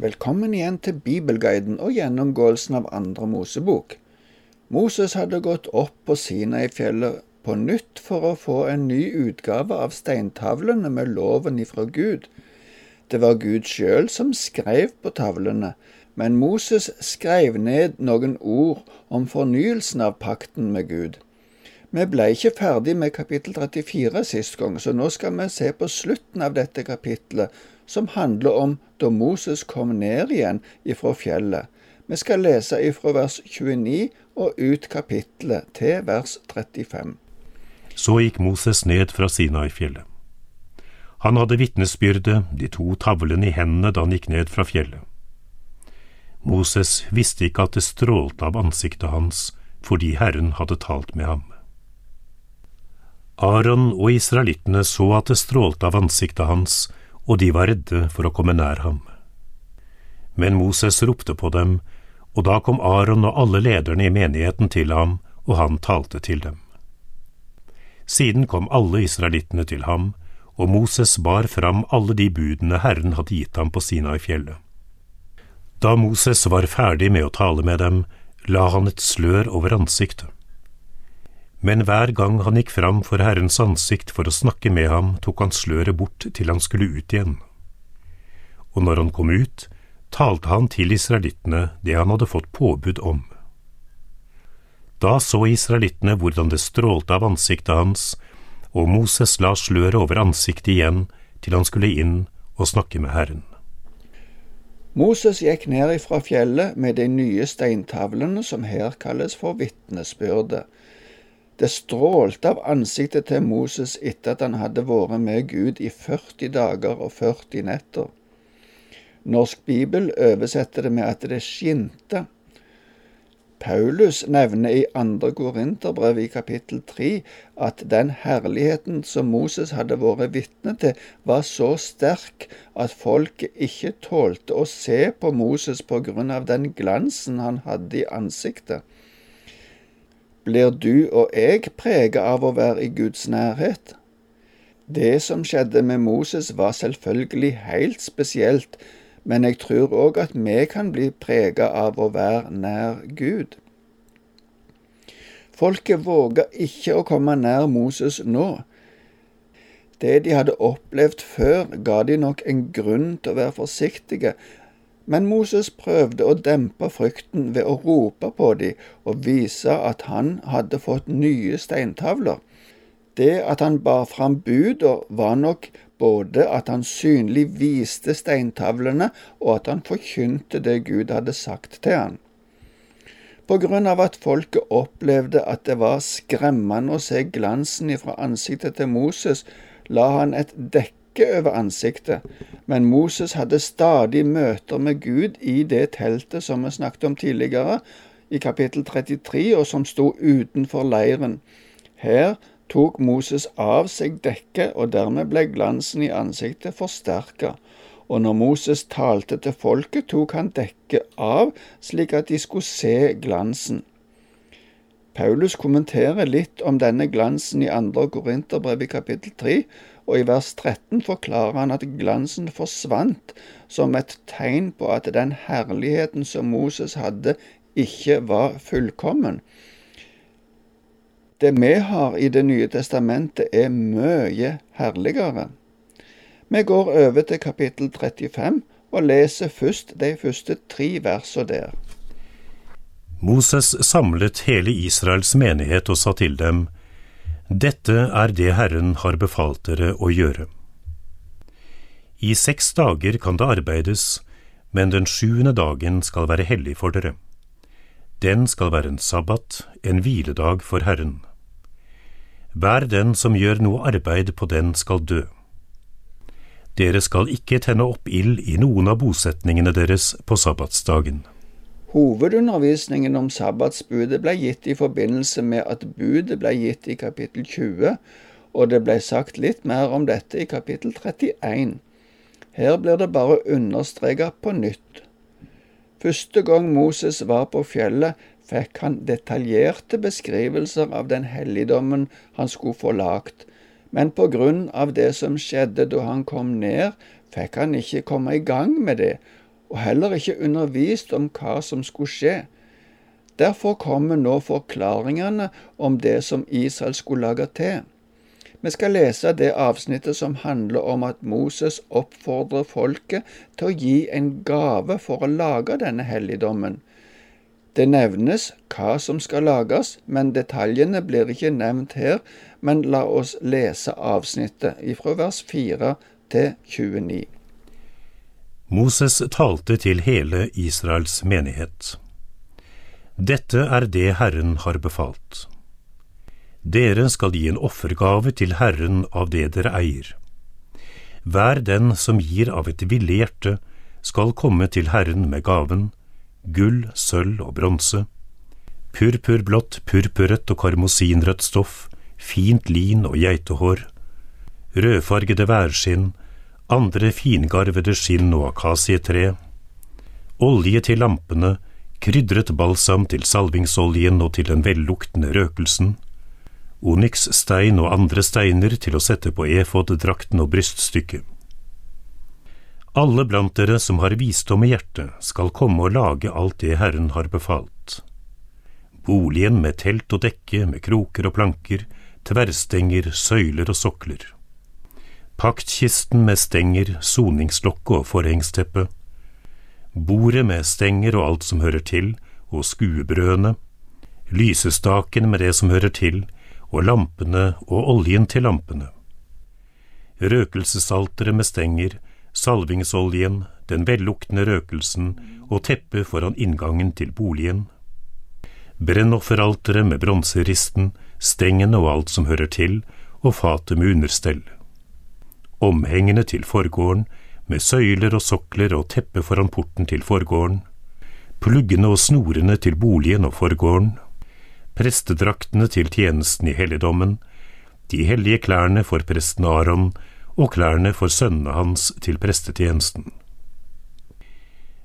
Velkommen igjen til Bibelguiden og gjennomgåelsen av andre Mosebok. Moses hadde gått opp på Sinai-fjellet på nytt for å få en ny utgave av steintavlene med loven ifra Gud. Det var Gud sjøl som skrev på tavlene, men Moses skrev ned noen ord om fornyelsen av pakten med Gud. Vi ble ikke ferdig med kapittel 34 sist gang, så nå skal vi se på slutten av dette kapittelet, som handler om da Moses kom ned igjen ifra fjellet. Vi skal lese ifra vers 29 og ut kapittelet til vers 35. Så gikk Moses ned fra Sinai-fjellet. Han hadde vitnesbyrde, de to tavlene i hendene da han gikk ned fra fjellet. Moses visste ikke at det strålte av ansiktet hans fordi Herren hadde talt med ham. Aron og israelittene så at det strålte av ansiktet hans, og de var redde for å komme nær ham. Men Moses ropte på dem, og da kom Aron og alle lederne i menigheten til ham, og han talte til dem. Siden kom alle israelittene til ham, og Moses bar fram alle de budene Herren hadde gitt ham på Sinai-fjellet. Da Moses var ferdig med å tale med dem, la han et slør over ansiktet men hver gang han gikk fram for Herrens ansikt for å snakke med ham, tok han sløret bort til han skulle ut igjen. Og når han kom ut, talte han til israelittene det han hadde fått påbud om. Da så israelittene hvordan det strålte av ansiktet hans, og Moses la sløret over ansiktet igjen til han skulle inn og snakke med Herren. Moses gikk ned ifra fjellet med de nye steintavlene som her kalles for vitnesbyrdet det strålte av ansiktet til Moses etter at han hadde vært med Gud i 40 dager og 40 netter. Norsk bibel oversetter det med at det skinte. Paulus nevner i andre Korinterbrev i kapittel 3 at den herligheten som Moses hadde vært vitne til, var så sterk at folket ikke tålte å se på Moses på grunn av den glansen han hadde i ansiktet. Blir du og jeg prega av å være i Guds nærhet? Det som skjedde med Moses var selvfølgelig helt spesielt, men jeg tror òg at vi kan bli prega av å være nær Gud. Folket våga ikke å komme nær Moses nå. Det de hadde opplevd før, ga de nok en grunn til å være forsiktige, men Moses prøvde å dempe frykten ved å rope på dem og vise at han hadde fått nye steintavler. Det at han bar fram buda, var nok både at han synlig viste steintavlene, og at han forkynte det Gud hadde sagt til han. På grunn av at folket opplevde at det var skremmende å se glansen ifra ansiktet til Moses, la han et dekke dekke over ansiktet, men Moses hadde stadig møter med Gud i det teltet som vi snakket om tidligere, i kapittel 33, og som sto utenfor leiren. Her tok Moses av seg dekket, og dermed ble glansen i ansiktet forsterka. Og når Moses talte til folket, tok han dekket av, slik at de skulle se glansen. Paulus kommenterer litt om denne glansen i andre Korinterbrev i kapittel 3, og i vers 13 forklarer han at glansen forsvant som et tegn på at den herligheten som Moses hadde, ikke var fullkommen. Det vi har i Det nye testamentet, er mye herligere. Vi går over til kapittel 35 og leser først de første tre versene der. Moses samlet hele Israels menighet og sa til dem, dette er det Herren har befalt dere å gjøre. I seks dager kan det arbeides, men den sjuende dagen skal være hellig for dere. Den skal være en sabbat, en hviledag for Herren. Hver den som gjør noe arbeid på den skal dø. Dere skal ikke tenne opp ild i noen av bosetningene deres på sabbatsdagen. Hovedundervisningen om sabbatsbudet ble gitt i forbindelse med at budet ble gitt i kapittel 20, og det ble sagt litt mer om dette i kapittel 31. Her blir det bare understreket på nytt. Første gang Moses var på fjellet, fikk han detaljerte beskrivelser av den helligdommen han skulle få lagt, men på grunn av det som skjedde da han kom ned, fikk han ikke komme i gang med det, og heller ikke undervist om hva som skulle skje. Derfor kommer nå forklaringene om det som Israel skulle lage til. Vi skal lese det avsnittet som handler om at Moses oppfordrer folket til å gi en gave for å lage denne helligdommen. Det nevnes hva som skal lages, men detaljene blir ikke nevnt her. Men la oss lese avsnittet fra vers 4 til 29. Moses talte til hele Israels menighet. Dette er det Herren har befalt. Dere skal gi en offergave til Herren av det dere eier. Hver den som gir av et villig hjerte, skal komme til Herren med gaven, gull, sølv og bronse, purpurblått, purpurrødt og karmosinrødt stoff, fint lin og geitehår, rødfargede værskinn, andre fingarvede skinn og akasietre, olje til lampene, krydret balsam til salvingsoljen og til den velluktende røkelsen, onyksstein og andre steiner til å sette på efoddrakten og bryststykket. Alle blant dere som har visdom i hjertet, skal komme og lage alt det Herren har befalt. Boligen med telt og dekke, med kroker og planker, tverrstenger, søyler og sokler paktkisten med stenger, soningslokket og forhengsteppe, bordet med stenger og alt som hører til, og skuebrødene, lysestaken med det som hører til, og lampene og oljen til lampene, røkelsesalteret med stenger, salvingsoljen, den velluktende røkelsen og teppet foran inngangen til boligen, brennofferalteret med bronseristen, stengene og alt som hører til, og fatet med understell omhengene til forgården, med søyler og sokler og teppe foran porten til forgården, pluggene og snorene til boligen og forgården, prestedraktene til tjenesten i helligdommen, de hellige klærne for presten Aron og klærne for sønnene hans til prestetjenesten.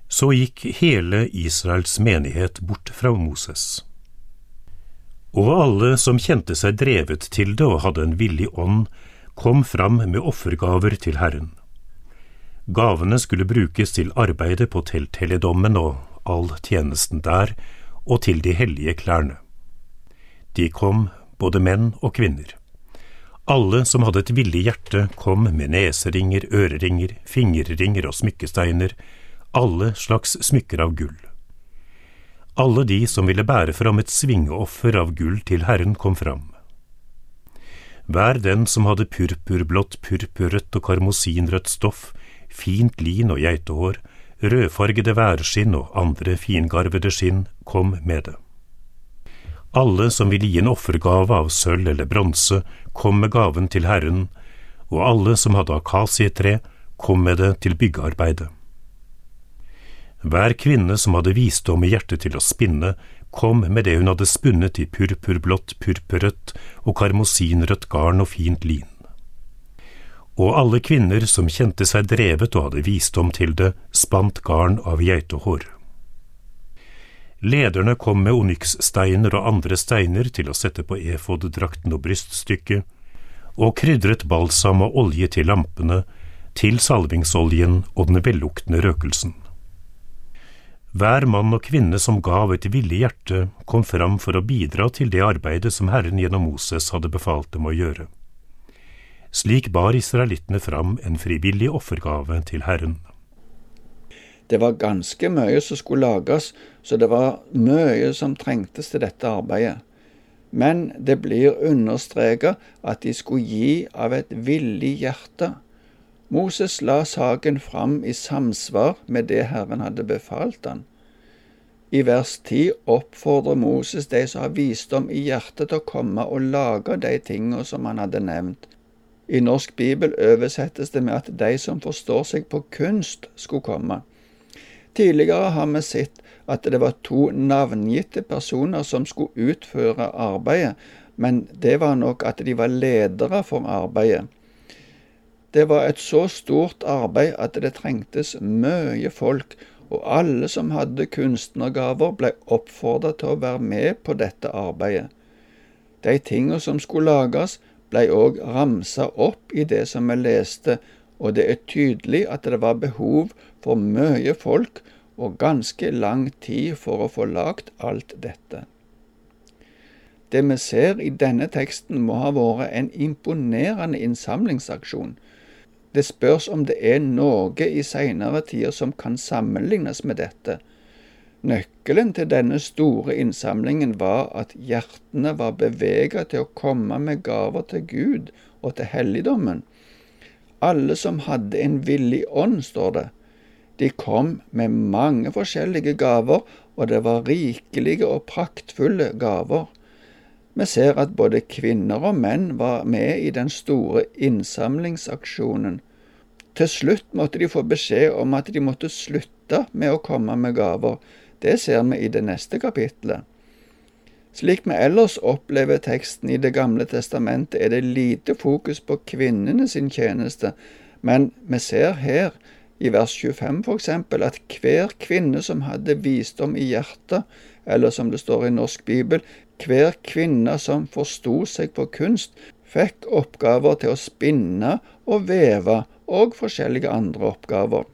Så gikk hele Israels menighet bort fra Moses. Og alle som kjente seg drevet til det og hadde en villig ånd, kom fram med offergaver til Herren. Gavene skulle brukes til arbeidet på telthelligdommen og all tjenesten der, og til de hellige klærne. De kom, både menn og kvinner. Alle som hadde et villig hjerte, kom med neseringer, øreringer, fingerringer og smykkesteiner, alle slags smykker av gull. Alle de som ville bære fram et svingeoffer av gull til Herren, kom fram hver den som hadde purpurblått, purpurrødt og karmosinrødt stoff, fint lin og geitehår, rødfargede værskinn og andre fingarvede skinn, kom med det. Alle som ville gi en offergave av sølv eller bronse, kom med gaven til Herren, og alle som hadde akasietre, kom med det til byggearbeidet. Hver kvinne som hadde visdom i hjertet til å spinne, kom med det hun hadde spunnet i purpurblått, purpurrødt og karmosinrødt garn og fint lin. Og alle kvinner som kjente seg drevet og hadde visdom til det, spant garn av geitehår. Lederne kom med onykssteiner og andre steiner til å sette på efoddrakten og bryststykket, og krydret balsam og olje til lampene, til salvingsoljen og den velluktende røkelsen. Hver mann og kvinne som gav et villig hjerte, kom fram for å bidra til det arbeidet som Herren gjennom Moses hadde befalt dem å gjøre. Slik bar israelittene fram en frivillig offergave til Herren. Det var ganske mye som skulle lages, så det var mye som trengtes til dette arbeidet. Men det blir understreket at de skulle gi av et villig hjerte. Moses la saken fram i samsvar med det Herren hadde befalt han. I vers 10 oppfordrer Moses de som har visdom i hjertet til å komme og lage de tingene som han hadde nevnt. I norsk bibel oversettes det med at de som forstår seg på kunst, skulle komme. Tidligere har vi sett at det var to navngitte personer som skulle utføre arbeidet, men det var nok at de var ledere for arbeidet. Det var et så stort arbeid at det trengtes mye folk, og alle som hadde kunstnergaver, ble oppfordret til å være med på dette arbeidet. De tingene som skulle lages, ble òg ramsa opp i det som vi leste og det er tydelig at det var behov for mye folk og ganske lang tid for å få lagt alt dette. Det vi ser i denne teksten må ha vært en imponerende innsamlingsaksjon. Det spørs om det er noe i seinere tider som kan sammenlignes med dette. Nøkkelen til denne store innsamlingen var at hjertene var beveget til å komme med gaver til Gud og til helligdommen. Alle som hadde en villig ånd, står det. De kom med mange forskjellige gaver, og det var rikelige og praktfulle gaver. Vi ser at både kvinner og menn var med i den store innsamlingsaksjonen. Til slutt måtte de få beskjed om at de måtte slutte med å komme med gaver. Det ser vi i det neste kapitlet. Slik vi ellers opplever teksten i Det gamle testamentet, er det lite fokus på kvinnene sin tjeneste, men vi ser her, i vers 25 f.eks., at hver kvinne som hadde visdom i hjertet, eller som det står i Norsk bibel, hver kvinne som forsto seg på kunst, fikk oppgaver til å spinne og veve og forskjellige andre oppgaver.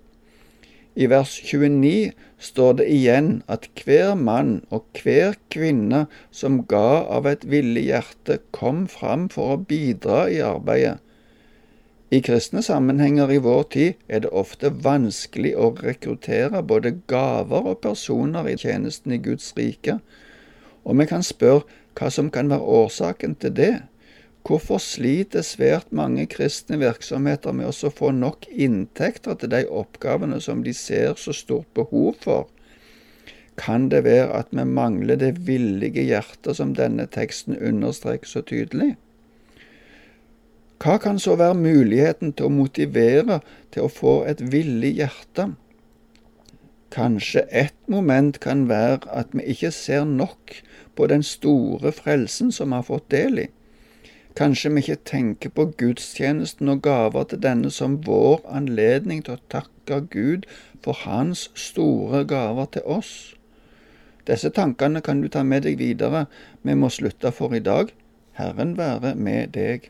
I vers 29 står det igjen at hver mann og hver kvinne som ga av et villig hjerte, kom fram for å bidra i arbeidet. I kristne sammenhenger i vår tid er det ofte vanskelig å rekruttere både gaver og personer i tjenesten i Guds rike, og vi kan spørre hva som kan være årsaken til det. Hvorfor sliter svært mange kristne virksomheter med å få nok inntekter til de oppgavene som de ser så stort behov for? Kan det være at vi mangler det villige hjertet som denne teksten understreker så tydelig? Hva kan så være muligheten til å motivere til å få et villig hjerte? Kanskje ett moment kan være at vi ikke ser nok på den store frelsen som vi har fått del i. Kanskje vi ikke tenker på gudstjenesten og gaver til denne som vår anledning til å takke Gud for Hans store gaver til oss. Disse tankene kan du ta med deg videre. Vi må slutte for i dag. Herren være med deg.